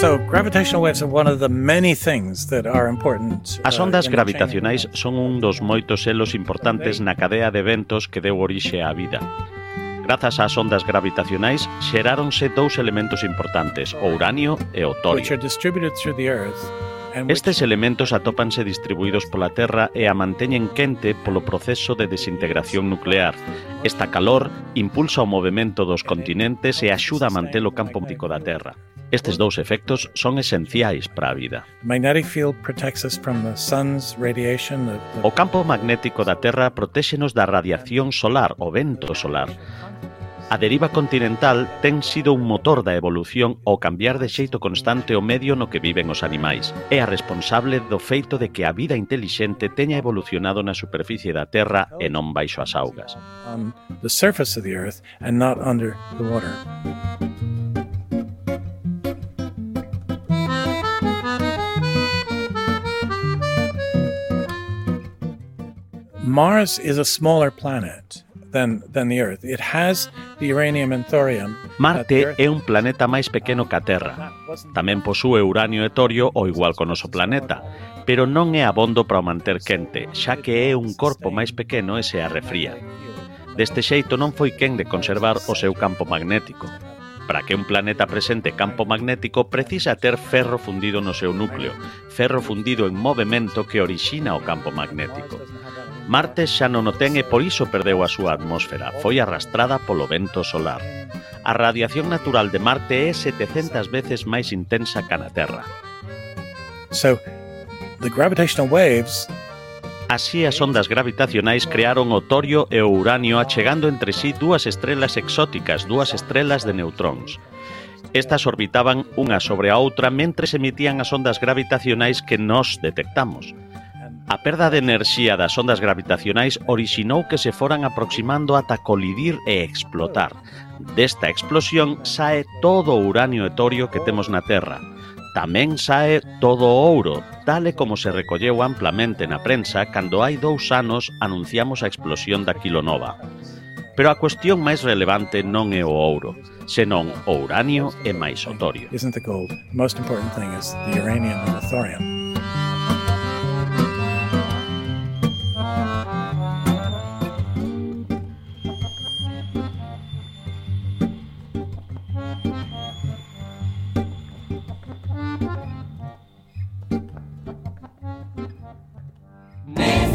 So, gravitational waves are one of the many things that are important. As uh, ondas gravitacionais son un dos moitos elos importantes na cadea de eventos que deu orixe á vida. Grazas ás ondas gravitacionais xeráronse dous elementos importantes, o uranio e o torio. Estes elementos atópanse distribuídos pola Terra e a manteñen quente polo proceso de desintegración nuclear. Esta calor impulsa o movimento dos continentes e axuda a manter o campo óptico da Terra. Estes dous efectos son esenciais para a vida. O campo magnético da Terra protéxenos da radiación solar, o vento solar. A deriva continental ten sido un motor da evolución ao cambiar de xeito constante o medio no que viven os animais. É a responsable do feito de que a vida intelixente teña evolucionado na superficie da Terra e non baixo as augas. On the surface of the earth and not under the water. Mars is a smaller planet than, than the Earth. It has the uranium and thorium. Marte é un planeta máis pequeno que a Terra. Tamén posúe uranio e torio o igual que o noso planeta, pero non é abondo para o manter quente, xa que é un corpo máis pequeno e se arrefría. Deste xeito non foi quen de conservar o seu campo magnético. Para que un planeta presente campo magnético precisa ter ferro fundido no seu núcleo, ferro fundido en movimento que orixina o campo magnético. Marte xa non o ten e por iso perdeu a súa atmósfera, foi arrastrada polo vento solar. A radiación natural de Marte é 700 veces máis intensa que na Terra. So the gravitational waves Así as ondas gravitacionais crearon o torio e o uranio achegando entre sí dúas estrelas exóticas, dúas estrelas de neutróns. Estas orbitaban unha sobre a outra mentres emitían as ondas gravitacionais que nós detectamos. A perda de enerxía das ondas gravitacionais orixinou que se foran aproximando ata colidir e explotar. Desta explosión sae todo o uranio e torio que temos na Terra. Tamén sae todo o ouro, tal e como se recolleu amplamente na prensa cando hai dous anos anunciamos a explosión da Kilonova. Pero a cuestión máis relevante non é o ouro, senón o uranio e máis o torio. Isn't the gold? The most important thing is the uranium and the thorium.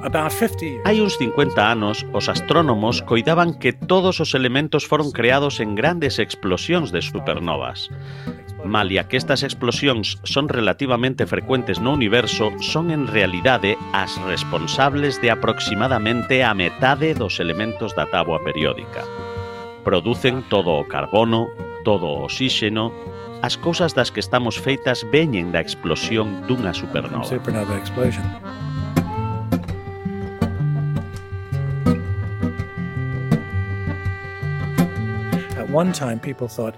Hai uns 50 anos, os astrónomos coidaban que todos os elementos foron creados en grandes explosións de supernovas. Malia que estas explosións son relativamente frecuentes no universo, son en realidade as responsables de aproximadamente a metade dos elementos da táboa periódica. Producen todo o carbono, todo o oxíxeno, as cousas das que estamos feitas veñen da explosión dunha supernova. supernova explosion. one time people thought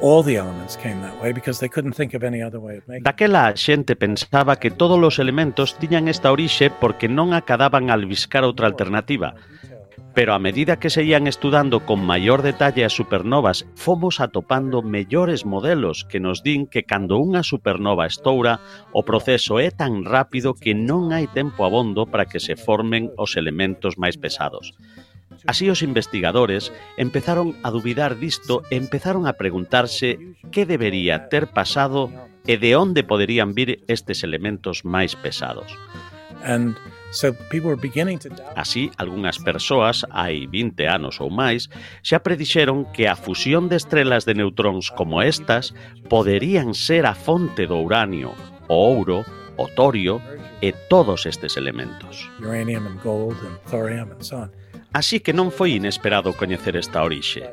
all the elements came that way because they couldn't think of any other way of making. Daquela a xente pensaba que todos os elementos tiñan esta orixe porque non acadaban albiscar outra alternativa. Pero a medida que se ían estudando con maior detalle as supernovas, fomos atopando mellores modelos que nos din que cando unha supernova estoura, o proceso é tan rápido que non hai tempo abondo para que se formen os elementos máis pesados. Así os investigadores empezaron a dubidar disto e empezaron a preguntarse que debería ter pasado e de onde poderían vir estes elementos máis pesados. And Así, algunhas persoas, hai 20 anos ou máis, xa predixeron que a fusión de estrelas de neutróns como estas poderían ser a fonte do uranio, o ouro, o torio e todos estes elementos. Uranium and gold and thorium and so on. Así que non foi inesperado coñecer esta orixe.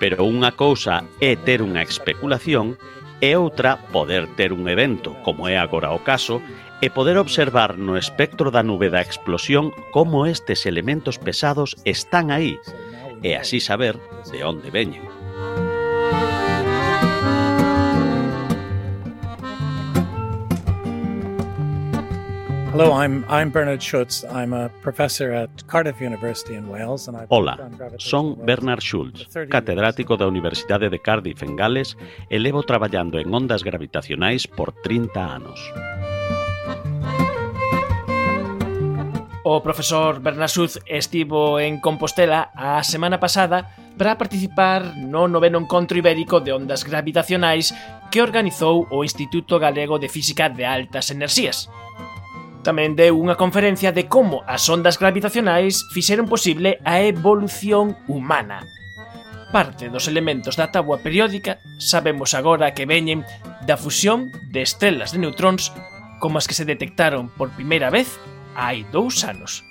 Pero unha cousa é ter unha especulación e outra poder ter un evento, como é agora o caso, e poder observar no espectro da nube da explosión como estes elementos pesados están aí, e así saber de onde veñen. Hello, I'm, I'm Bernard Schultz. I'm a professor at Cardiff University in Wales and I've Hola, son Bernard Schultz, catedrático da Universidade de Cardiff en Gales e levo traballando en ondas gravitacionais por 30 anos. O profesor Bernard Schultz estivo en Compostela a semana pasada para participar no noveno encontro ibérico de ondas gravitacionais que organizou o Instituto Galego de Física de Altas Enerxías, Tamén deu unha conferencia de como as ondas gravitacionais fixeron posible a evolución humana. Parte dos elementos da tábua periódica sabemos agora que veñen da fusión de estrelas de neutróns como as que se detectaron por primeira vez hai dous anos.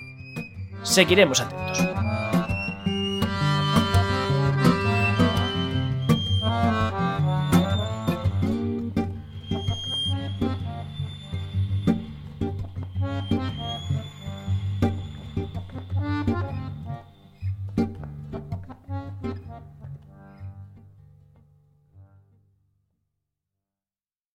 Seguiremos atentos.